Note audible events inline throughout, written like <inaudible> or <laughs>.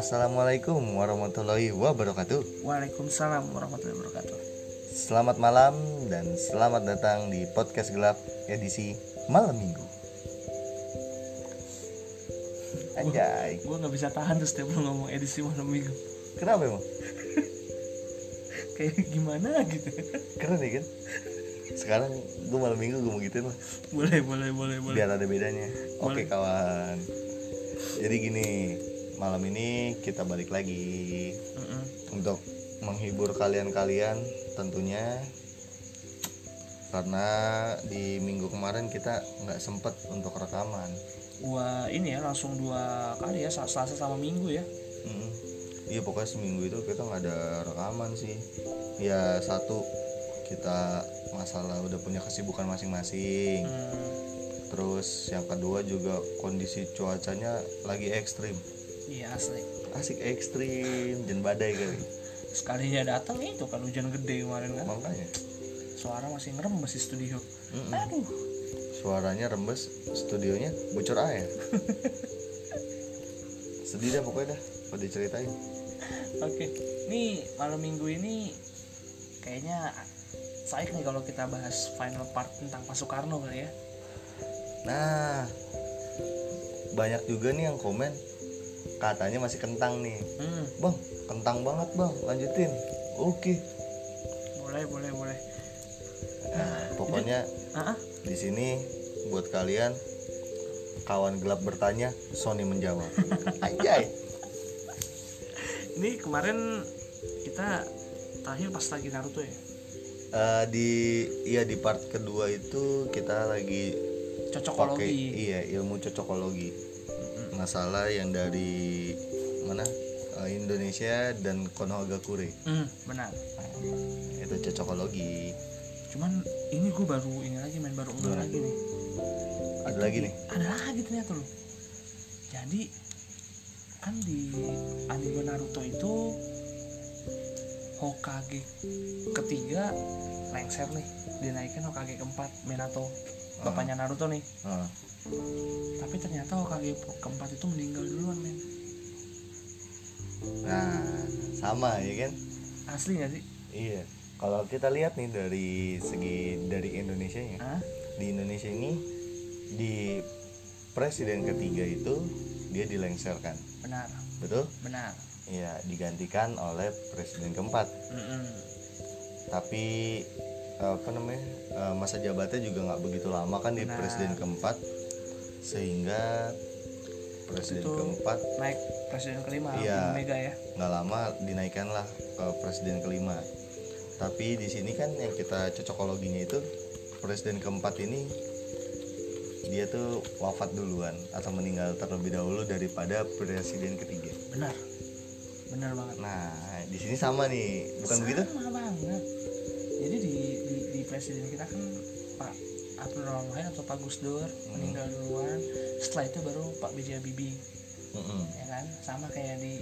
Assalamualaikum warahmatullahi wabarakatuh Waalaikumsalam warahmatullahi wabarakatuh. Selamat malam dan selamat datang di podcast gelap edisi malam minggu Anjay Gue nggak bisa tahan tuh setiap lu ngomong edisi malam minggu. Kenapa emang? <laughs> Kayak gimana gitu. Keren ya kan? Sekarang gue malam minggu gue mau gituin lah boleh, boleh, boleh, boleh. Biar ada bedanya Oke Boleh. kawan Jadi gini Malam ini kita balik lagi. Mm-mm. untuk menghibur kalian-kalian tentunya. Karena di minggu kemarin kita nggak sempet untuk rekaman. Gua ini ya langsung dua kali ya Sel- Selasa sama Minggu ya. Mm. iya pokoknya seminggu itu kita nggak ada rekaman sih. Ya satu kita masalah udah punya kesibukan masing-masing. Hmm, terus yang kedua juga kondisi cuacanya lagi ekstrim iya asli. asik ekstrim dan badai kali Sekalinya datang itu kan hujan gede kemarin kan. makanya Suara masih ngerembes di studio. Mm-mm. Aduh. suaranya rembes studionya bocor air <laughs> sedih dah pokoknya dah pada diceritain Oke. Nih malam Minggu ini kayaknya saya nih kalau kita bahas final part tentang Pak Soekarno kali ya. nah banyak juga nih yang komen katanya masih kentang nih. Hmm, bang kentang banget bang. Lanjutin. Oke. Boleh, boleh, boleh. nah pokoknya Ah, ah. di sini buat kalian kawan gelap bertanya Sony menjawab. <laughs> Anjay. Ini kemarin kita terakhir pas lagi Naruto ya? Eh, di iya di part kedua itu kita lagi pakai cocokologi iya ilmu cocokologi masalah yang dari mana? Eh, Indonesia dan Konohagakure hmm, benar. Itu cocokologi. Cuman ini gue baru ini lagi main baru enggak lagi nih. Ada lagi nih? Ada lagi ternyata loh. Jadi kan di anime Naruto itu Hokage ketiga lengser nih. Dinaikin Hokage keempat Minato bapaknya Naruto nih. Ah, tapi ternyata Hokage keempat itu meninggal duluan men. Nah sama ya kan? Asli gak sih? Iya. Kalau kita lihat nih dari segi dari Indonesia Hah? di Indonesia ini di presiden ketiga itu dia dilengserkan. Benar. Betul? Benar. Iya digantikan oleh presiden keempat. Mm-mm. tapi apa namanya eh, masa jabatannya juga nggak begitu lama kan di Benar. presiden keempat sehingga presiden Itu keempat naik presiden kelima Iya. Mega ya? Nggak lama dinaikkanlah ke presiden kelima. Tapi di sini kan yang kita cocokologinya itu presiden keempat ini dia tuh wafat duluan atau meninggal terlebih dahulu daripada presiden ketiga. Benar. Benar banget. Nah di sini sama nih. Bukan Sama begitu? banget. Jadi di, di di presiden kita kan Pak Abdul Rahman atau Pak Gus Dur meninggal duluan setelah itu baru Pak B.J. Habibie. Mm-mm. ya kan? Sama kayak di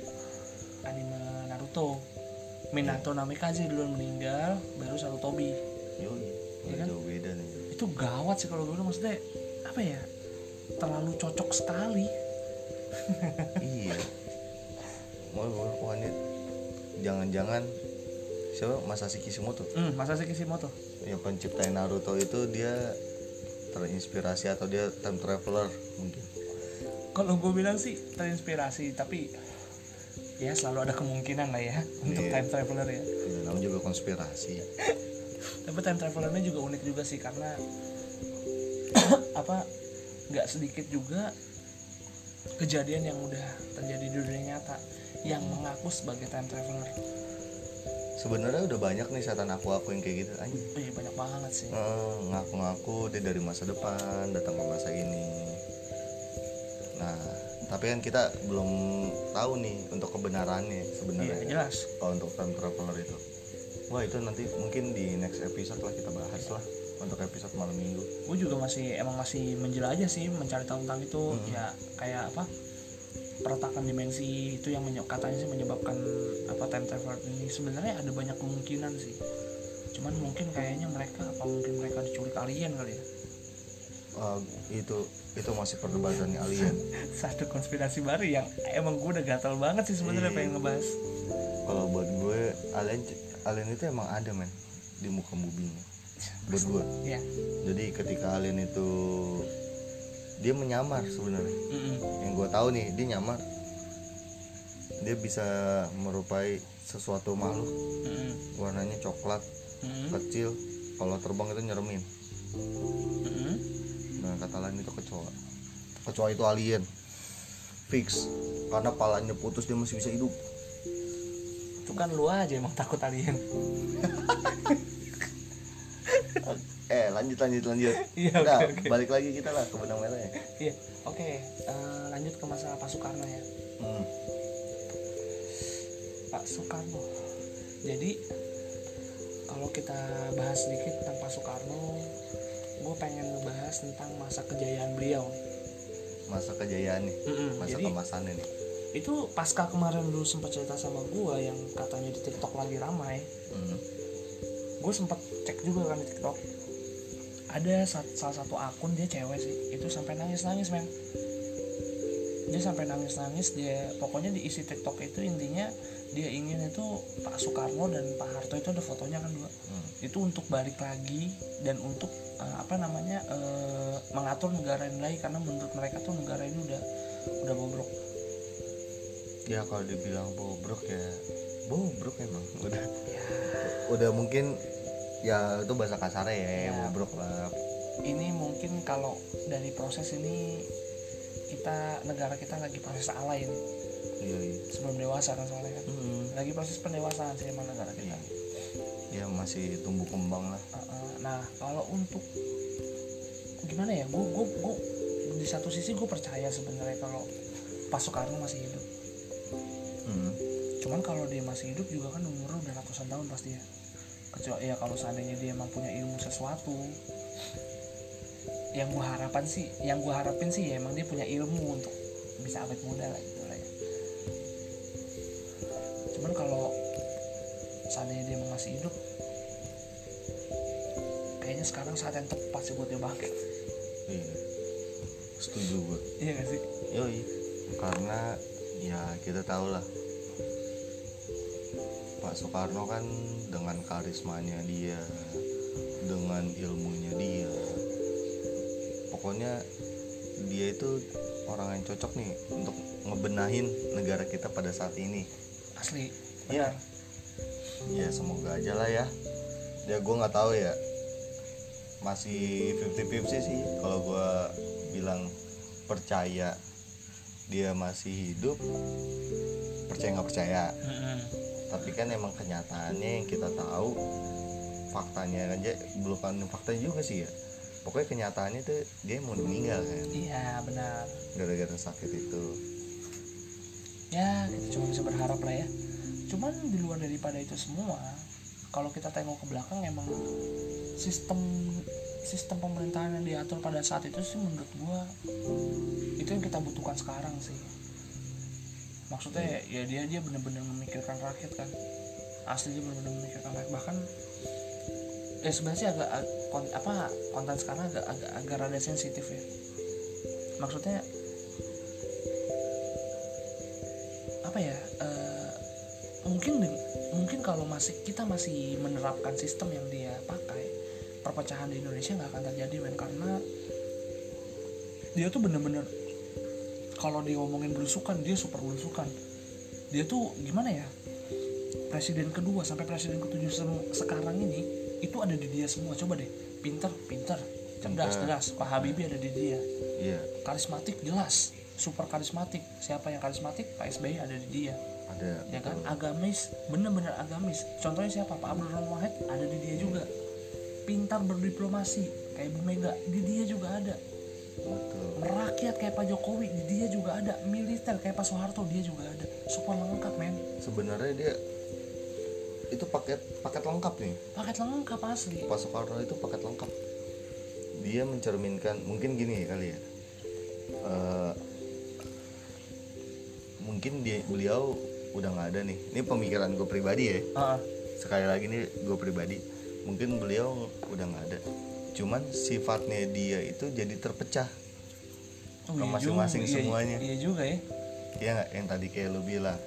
anime Naruto. Minato Namikaze duluan meninggal baru Sarutobi Yoi, nggak kan? beda nih. Itu gawat sih kalau dulu maksudnya apa ya? Terlalu cocok sekali. <laughs> Iya. Mau ini jangan-jangan siapa? Masashi Kishimoto. Hmm, masa sih Kishimoto. Yang penciptain Naruto itu dia terinspirasi atau dia time traveler mungkin? Kalau gue bilang sih terinspirasi tapi ya selalu ada kemungkinan lah ya untuk Iya. time traveler ya. Ya, namanya juga konspirasi. <laughs> Tapi time travelernya juga unik juga sih karena <coughs> apa nggak sedikit juga kejadian yang udah terjadi di dunia nyata yang mengaku sebagai time traveler sebenarnya udah banyak nih setan aku aku yang kayak gitu oh iya banyak banget sih. Ngaku-ngaku dia dari masa depan datang ke masa ini. Nah tapi kan kita belum tahu nih untuk kebenarannya iya sebenarnya jelas. Kalau untuk time traveler itu. Wah itu nanti mungkin di next episode lah kita bahas lah untuk episode malam minggu. Gue juga masih emang masih menjelajah sih mencari tahu tentang itu. Ya kayak apa peretakan dimensi itu yang katanya sih menyebabkan apa time traveler ini. Sebenarnya ada banyak kemungkinan sih. Cuman mungkin kayaknya mereka apa mungkin mereka diculik alien kali ya? Uh, itu itu masih perdebatan alien. <laughs> Satu konspirasi baru yang emang gue udah gatal banget sih sebenarnya Iya. pengen ngebahas. Kalau buat gue alien alien itu emang ada men di muka bumi. Buat gue. Ya jadi ketika alien itu dia menyamar sebenarnya. Mm-mm. yang gue tahu nih dia nyamar. Dia bisa merupai sesuatu makhluk. Mm-mm. warnanya coklat Mm-mm. kecil. Kalau terbang itu nyeremin. Mm-mm. nah kata lain itu kecoa. Kecoa itu alien. Fix. Karena palanya putus dia masih bisa hidup. Itu kan lu aja emang takut alien <laughs> eh lanjut lanjut lanjut <laughs> Iya, oke, oke. balik lagi kita lah ke benang merah ya iya oke eh, lanjut ke masalah Pak Soekarno ya hmm. Pak Soekarno jadi kalau kita bahas sedikit tentang Pak Soekarno gue pengen ngebahas tentang masa kejayaan beliau masa kejayaan nih Mm-mm. masa jadi kemasannya nih itu pasca kemarin dulu sempat cerita sama gue yang katanya di TikTok lagi ramai hmm. gue sempat cek juga kan di TikTok ada sa- salah satu akun dia cewek sih. Itu sampai nangis nangis men. Dia sampai nangis nangis dia pokoknya di isi TikTok itu intinya dia ingin itu Pak Soekarno dan Pak Harto itu ada fotonya kan dua. Hmm. itu untuk balik lagi dan untuk eh, apa namanya eh, mengatur negara ini lagi karena menurut mereka tuh negara ini udah udah bobrok. Ya kalau dibilang bobrok ya bobrok emang. Udah ya. udah mungkin ya itu bahasa kasarnya ya, Ya. bobrok lah ini mungkin kalau dari proses ini kita negara kita lagi proses alay ini iya iya sebelum dewasa kan soalnya kan Hmm. lagi proses pendewasaan sih emang negara kita Iya. ya masih tumbuh kembang lah Uh-uh. nah kalau untuk gimana ya gue gue gue di satu sisi gue percaya sebenarnya kalau Pak Soekarno masih hidup Hmm. cuman kalau dia masih hidup juga kan umurnya udah ratusan tahun pasti ya kecuali ya kalau seandainya dia emang punya ilmu sesuatu yang gue harapan sih yang gue harapin sih ya emang dia punya ilmu untuk bisa awet muda lah gitu lah ya. Cuman kalau seandainya dia emang masih hidup kayaknya sekarang saat yang tepat sih buat dia bangkit. Iya. Setuju gue iya gak sih? Yoi. Karena ya kita tahu lah Pak Soekarno kan dengan karismanya dia dengan ilmunya dia pokoknya dia itu orang yang cocok nih untuk ngebenahin negara kita pada saat ini. Asli. Iya. ya semoga aja lah ya. Ya gue nggak tahu ya. Masih 50-50 sih kalau gue bilang percaya dia masih hidup percaya nggak percaya. Mm-mm. Tapi kan emang kenyataannya yang kita tahu faktanya aja bukan faktanya juga sih ya. Pokoknya kenyataannya tuh dia mau meninggal kan. Iya benar. Gara-gara sakit itu. Ya kita cuma bisa berharap lah ya. Cuman di luar daripada itu semua kalau kita tengok ke belakang emang sistem sistem pemerintahan yang diatur pada saat itu sih menurut gua itu yang kita butuhkan sekarang sih maksudnya ya dia dia benar-benar memikirkan rakyat kan. Asli dia benar-benar memikirkan rakyat. Bahkan ya sebenarnya sih agak ag- kon- apa konten sekarang agak agak agak rada sensitif ya. Maksudnya apa ya eh, mungkin mungkin kalau masih kita masih menerapkan sistem yang dia pakai perpecahan di Indonesia nggak akan terjadi men. Karena dia tuh bener-bener kalau dia ngomongin belusukan dia super belusukan. Dia tuh gimana ya? Presiden kedua sampai presiden ketujuh sekarang ini itu ada di dia semua. Coba deh pinter pinter cerdas cerdas. Pak Habibie ada di dia. Iya. Karismatik jelas. Super karismatik. Siapa yang karismatik? Pak SBY ada di dia. Ada ya kan? agamis bener-bener agamis. Contohnya siapa? Pak Abdul Rahman Wahid ada di dia juga. Pintar berdiplomasi kayak Bu Mega di dia juga ada betul. Merakyat kayak Pak Jokowi di dia juga ada. Militer kayak Pak Soeharto dia juga ada. Super lengkap men. Sebenarnya dia itu paket paket lengkap nih. Paket lengkap asli. Pak Soekarno itu paket lengkap. Dia mencerminkan mungkin gini kali ya. Eh, mungkin dia beliau udah nggak ada nih. Ini pemikiran gue pribadi ya. Ah, sekali lagi nih gue pribadi. Mungkin beliau udah nggak ada cuman sifatnya dia itu jadi terpecah Oh, Ke iya masing-masing iya- semuanya. iya juga ya ya nggak yang tadi kayak lu bilang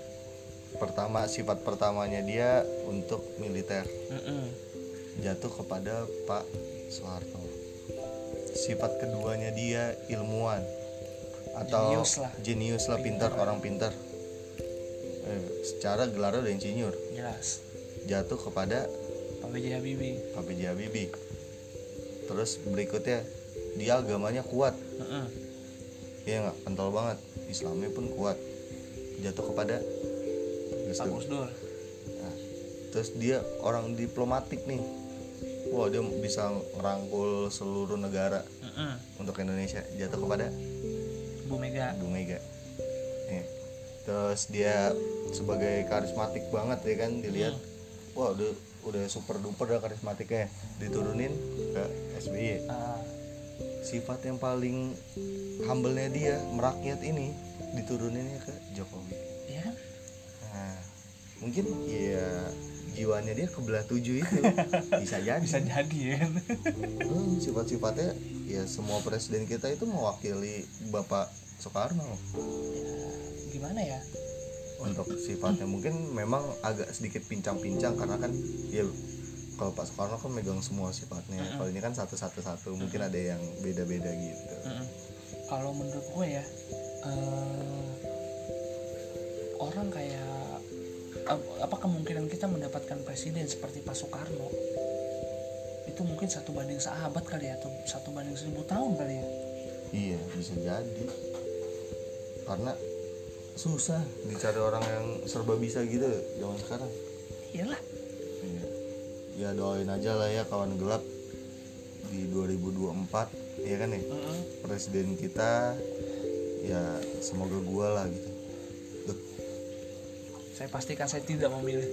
pertama sifat pertamanya dia untuk militer Mm-mm. jatuh kepada Pak Soeharto sifat keduanya dia ilmuwan atau Jenius lah. jenius lah pintar orang pintar eh, secara gelarnya udah insinyur jelas jatuh kepada Pak B.J. Habibie Pak B.J. Habibie terus berikutnya dia agamanya kuat. Mm-mm. ya nggak? Kental banget. Islamnya pun kuat. Jatuh kepada Gus Dur. Nah, terus dia orang diplomatik nih. Wah dia bisa ngerangkul seluruh negara Mm-mm. untuk Indonesia. Jatuh kepada Bu Mega. Bu Mega. Nih. terus dia sebagai karismatik banget ya kan dilihat. Wah udah udah super duper dah karismatiknya. Diturunin ke SBY Ah, sifat yang paling humble-nya dia merakyat ini dituruninnya ke Jokowi. Iya. Kan nah mungkin ya jiwanya dia ke belah tujuh itu. <laughs> Bisa jadi. Bisa jadi ya. Hmm, sifat-sifatnya ya semua presiden kita itu mewakili Bapak Soekarno. Ya, gimana ya untuk sifatnya. Mungkin memang agak sedikit pincang-pincang karena kan ya kalau Pak Soekarno kan megang semua sifatnya. Kalau ini kan satu-satu satu mungkin ada yang beda-beda gitu. Mm-mm. kalau menurut gue ya eh, orang kayak ap- apa kemungkinan kita mendapatkan presiden seperti Pak Soekarno? Itu mungkin satu banding sahabat kali ya atau satu banding seribu tahun kali ya? Iya bisa jadi. Karena susah dicari orang yang serba bisa gitu zaman sekarang iyalah Iya. Ya doain aja lah ya kawan gelap di 2024 ya kan ya Mm-mm. presiden kita ya semoga gua lah gitu. Duh, saya pastikan saya tidak memilih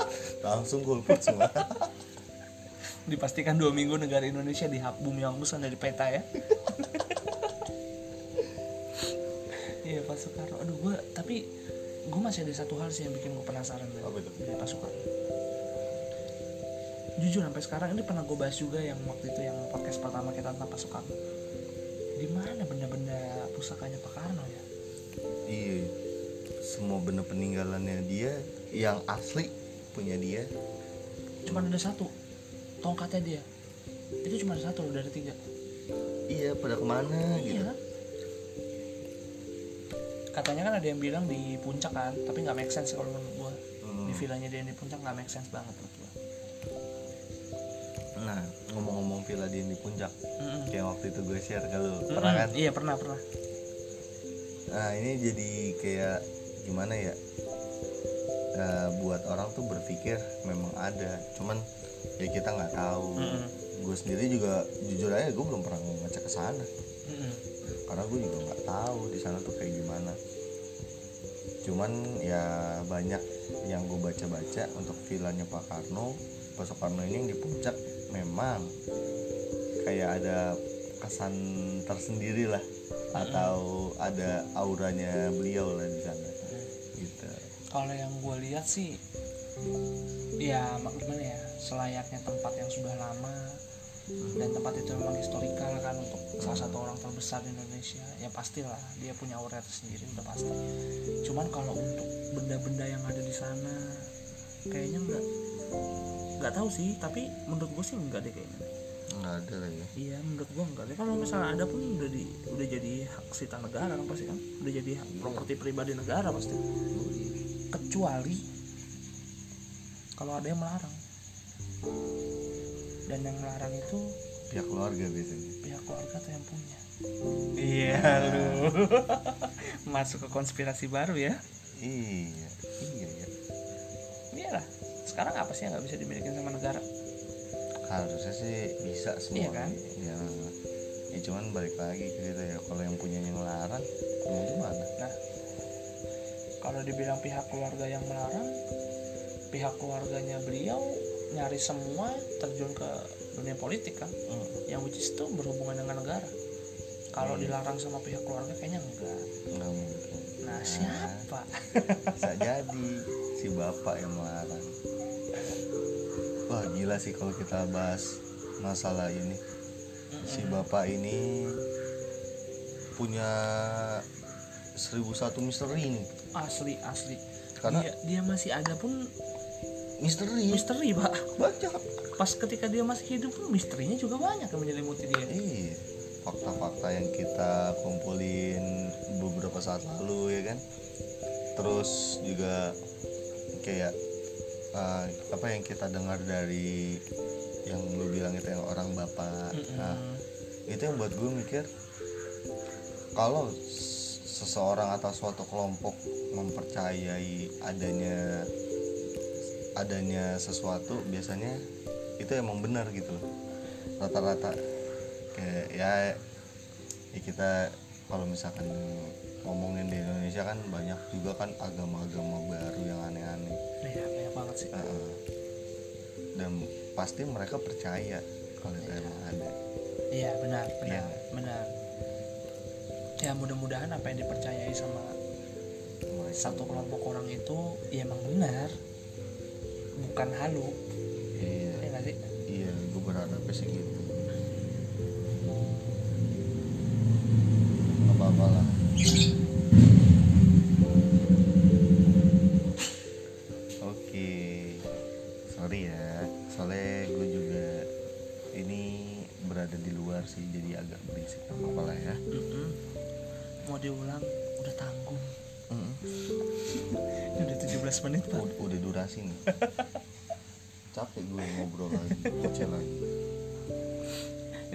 <laughs> langsung golput semua. <laughs> dipastikan dua minggu negara Indonesia di bumi yang besar dari peta ya <laughs> tapi gue masih ada satu hal sih yang bikin gue penasaran itu? dari Pak Soekarno jujur sampai sekarang ini pernah gue bahas juga yang waktu itu yang podcast pertama kita tentang Pak Soekarno di mana benda-benda pusakanya Pak Karno ya iya. Semua benda peninggalannya dia yang asli punya dia. cuma ada satu tongkatnya dia itu cuma ada satu loh dari tiga Iya, pada ke mana gitu. Katanya kan ada yang bilang di puncak kan, tapi nggak make sense kalau menurut gua. Hmm. Di villanya dia yang di puncak nggak make sense banget menurut gua. Nah, ngomong-ngomong villa dia yang di puncak, Mm-mm. kayak waktu itu gue share ke lu, Mm-mm. pernah kan? Iya pernah pernah. Nah ini jadi kayak gimana ya? Eh, buat orang tuh berpikir memang ada, cuman ya kita nggak tahu. Mm-mm. Gue sendiri juga jujur aja gue belum pernah ngecek ke sana. Karena gue juga nggak tahu di sana tuh kayak gimana. Cuman ya banyak yang gue baca-baca untuk villanya Pak Karno, Pak Soekarno ini yang di puncak memang kayak ada kesan tersendiri lah. Atau ada auranya beliau lah di sana. Gitu. Kalau yang gua lihat sih, ya gimana ya, selayaknya tempat yang sudah lama dan tempat itu memang historikal kan untuk salah satu orang terbesar di Indonesia. Ya pastilah dia punya aura tersendiri udah pasti. Cuman kalau untuk benda-benda yang ada di sana kayaknya nggak nggak tahu sih. Tapi menurut gue sih enggak deh kayaknya. Nggak ada lah ya? Iya menurut gue enggak deh. Kalau misalnya ada pun udah di udah jadi hak sita negara kan pasti kan? Udah jadi hak properti pribadi negara pasti. Kecuali kalau ada yang melarang dan yang melarang itu pihak keluarga biasanya. pihak keluarga atau yang punya. Iya lu. <laughs> Masuk ke konspirasi baru ya. Iya iya ya iyalah sekarang apa sih yang nggak bisa dimiliki sama negara? Harusnya sih bisa semua. Iya kan? ya ya cuman balik lagi ke situ ya kalau yang punya yang larang mau gimana? Nah kalau dibilang pihak keluarga yang melarang pihak keluarganya beliau nyari semua terjun ke dunia politik kan. Hmm, yang which is itu berhubungan dengan negara. Kalau dilarang sama pihak keluarga kayaknya enggak. Nggak mungkin. Nah siapa? bisa jadi si bapak yang melarang. Wah gila sih kalau kita bahas masalah ini. Si bapak ini punya seribu satu misteri nih asli asli. Karena- dia, dia masih ada pun misteri. Misteri pak. Banyak pas ketika dia masih hidup pun misterinya juga banyak yang menyelimuti dia. Iya. Fakta-fakta yang kita kumpulin beberapa saat lalu ya kan? Terus juga kayak uh, apa yang kita dengar dari yang lu bilang itu yang orang bapak. Mm-mm. nah itu yang buat gue mikir kalau seseorang atau suatu kelompok mempercayai adanya adanya sesuatu biasanya itu emang benar gitu loh. Rata-rata. Kayak ya, ya kita kalau misalkan ngomongin di Indonesia kan banyak juga kan agama-agama baru yang aneh-aneh. Iya banyak banget sih. Heeh. dan pasti mereka percaya kalau itu emang ada. Iya benar benar Iya. benar. Ya mudah-mudahan apa yang dipercayai sama Mereka- satu kelompok orang itu ya emang benar bukan halu. Iya. Ya nggak sih? Iya gue berharapnya sih gitu. Nggak apa-apa lah. Oke. Sorry ya soalnya gue juga ini berada di luar sih jadi agak berisik. Apa-apa lah ya. Mm-mm. mau diulang udah tanggung. <laughs> Udah 17 menit pak. Ud- udah durasi nih <laughs>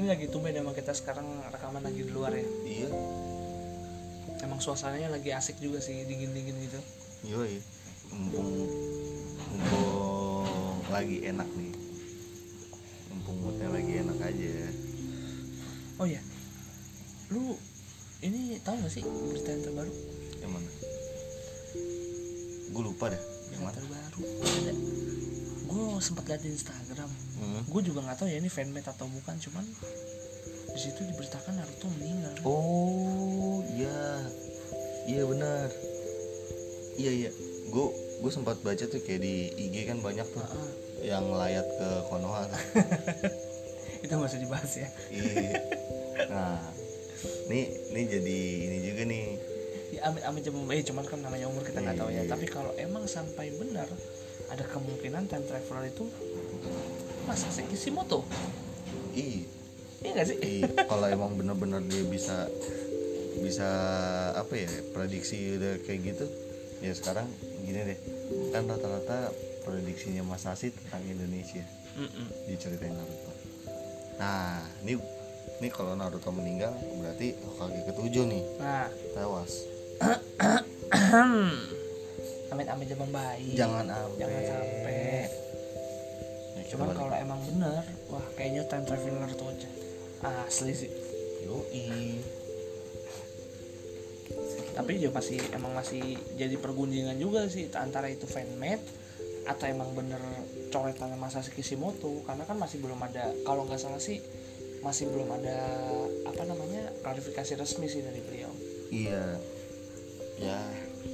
ini lagi tumben emang kita sekarang rekaman lagi di luar ya. Iya. Emang suasananya lagi asik juga sih dingin-dingin gitu. Yoi, mumpung mumpung lagi enak nih, mumpung moodnya lagi enak aja. oh ya lu ini tahu gak sih berita yang terbaru? Yang mana? Gue lupa deh. Yang yang mana? terbaru. Ada gue sempat lihat di Instagram Hmm. gue juga nggak tahu ya ini fanmade atau bukan cuman di situ diberitakan Naruto meninggal Oh iya, iya benar. Iya iya, gue gue sempat baca tuh kayak di IG kan banyak tuh ah. yang layat ke Konoha. tuh. <laughs> itu nggak usah dibahas ya Iya. Nah, nih nih jadi ini juga nih. ya amit amit jam eh cuman kan namanya umur kita nggak tahu ya Iya. tapi kalau emang sampai benar ada kemungkinan time traveler itu masa sih Kishimoto? Ih, iya nggak sih? Iya, kalau emang bener-bener dia bisa bisa apa ya prediksi udah kayak gitu ya sekarang gini deh. Kan rata-rata prediksinya Mas Asi tentang Indonesia. Mm-mm. diceritain Naruto. Nah ini ini kalau Naruto meninggal berarti Hokage ketujuh nih. Nah. Tewas <clears throat> amit amit jam bayi. Jangan sampai jangan sampai. Ya, cuman kalau emang bener wah kayaknya time traveler tuh aja. Asli sih. Yoi. tapi dia masih emang masih jadi pergunjingan juga sih antara itu fanmade atau emang bener coretannya Masashi Kishimoto. Karena kan masih belum ada kalau nggak salah sih masih belum ada apa namanya klarifikasi resmi sih dari beliau. Iya. Ya,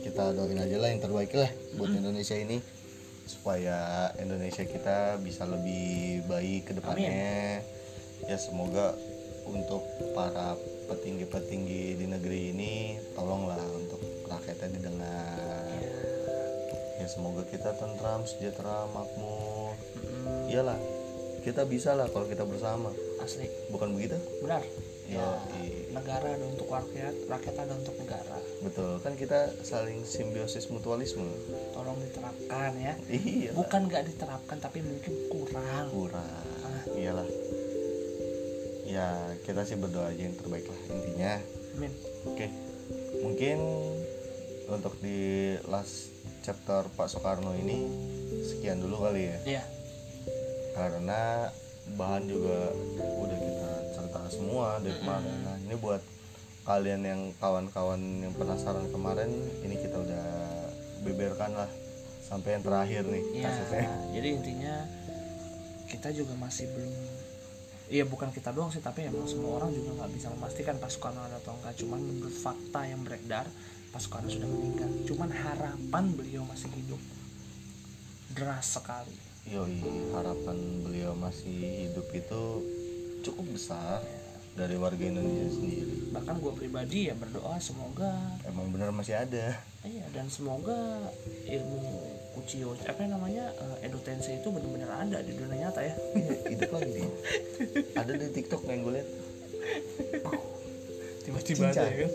kita doain aja lah yang terbaik lah buat Indonesia ini supaya Indonesia kita bisa lebih baik ke depannya. Ya semoga untuk para petinggi-petinggi di negeri ini tolonglah untuk rakyatnya didengar. Ya semoga kita tentram, sejahtera, makmur. Iyalah, kita bisa lah kalau kita bersama. asli Bukan begitu? benar Yo, ya, negara ada untuk rakyat rakyat ada untuk negara. Betul. Kan kita saling simbiosis mutualisme. tolong diterapkan ya. Iya. bukan nggak diterapkan tapi mungkin kurang. Kurang. Ah. iyalah. Ya kita sih berdoa aja yang terbaik lah intinya. Amin. Oke. Mungkin untuk di last chapter Pak Soekarno ini sekian dulu kali ya. Iya. Karena bahan juga udah kita cerita semua dari kemarin ini buat kalian yang kawan-kawan yang penasaran kemarin ini kita udah beberkan lah sampai yang terakhir nih ya kasusnya. jadi intinya kita juga masih belum Iya bukan kita doang sih tapi emang semua orang juga nggak bisa memastikan Pak Soekarno ada atau enggak cuman menurut fakta yang beredar Pak Soekarno sudah meninggal. Cuman harapan beliau masih hidup. Deras sekali. Yoi, harapan beliau masih hidup itu cukup besar dari warga Indonesia sendiri. Bahkan gue pribadi ya berdoa semoga emang bener masih ada. Iya dan semoga ilmu Uchiyo apa namanya uh, itu benar-benar ada di dunia nyata ya. <laughs> Hidup lagi dia. Ada di TikTok yang gue liat. Tiba-tiba ada ya kan?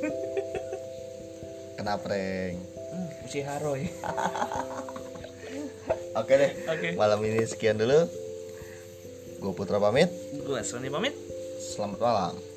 Kena prank. Hmm, Uchiha ya <laughs> oke deh Oke. malam ini sekian dulu. Gue Putra pamit. Gue Sony pamit selamat malam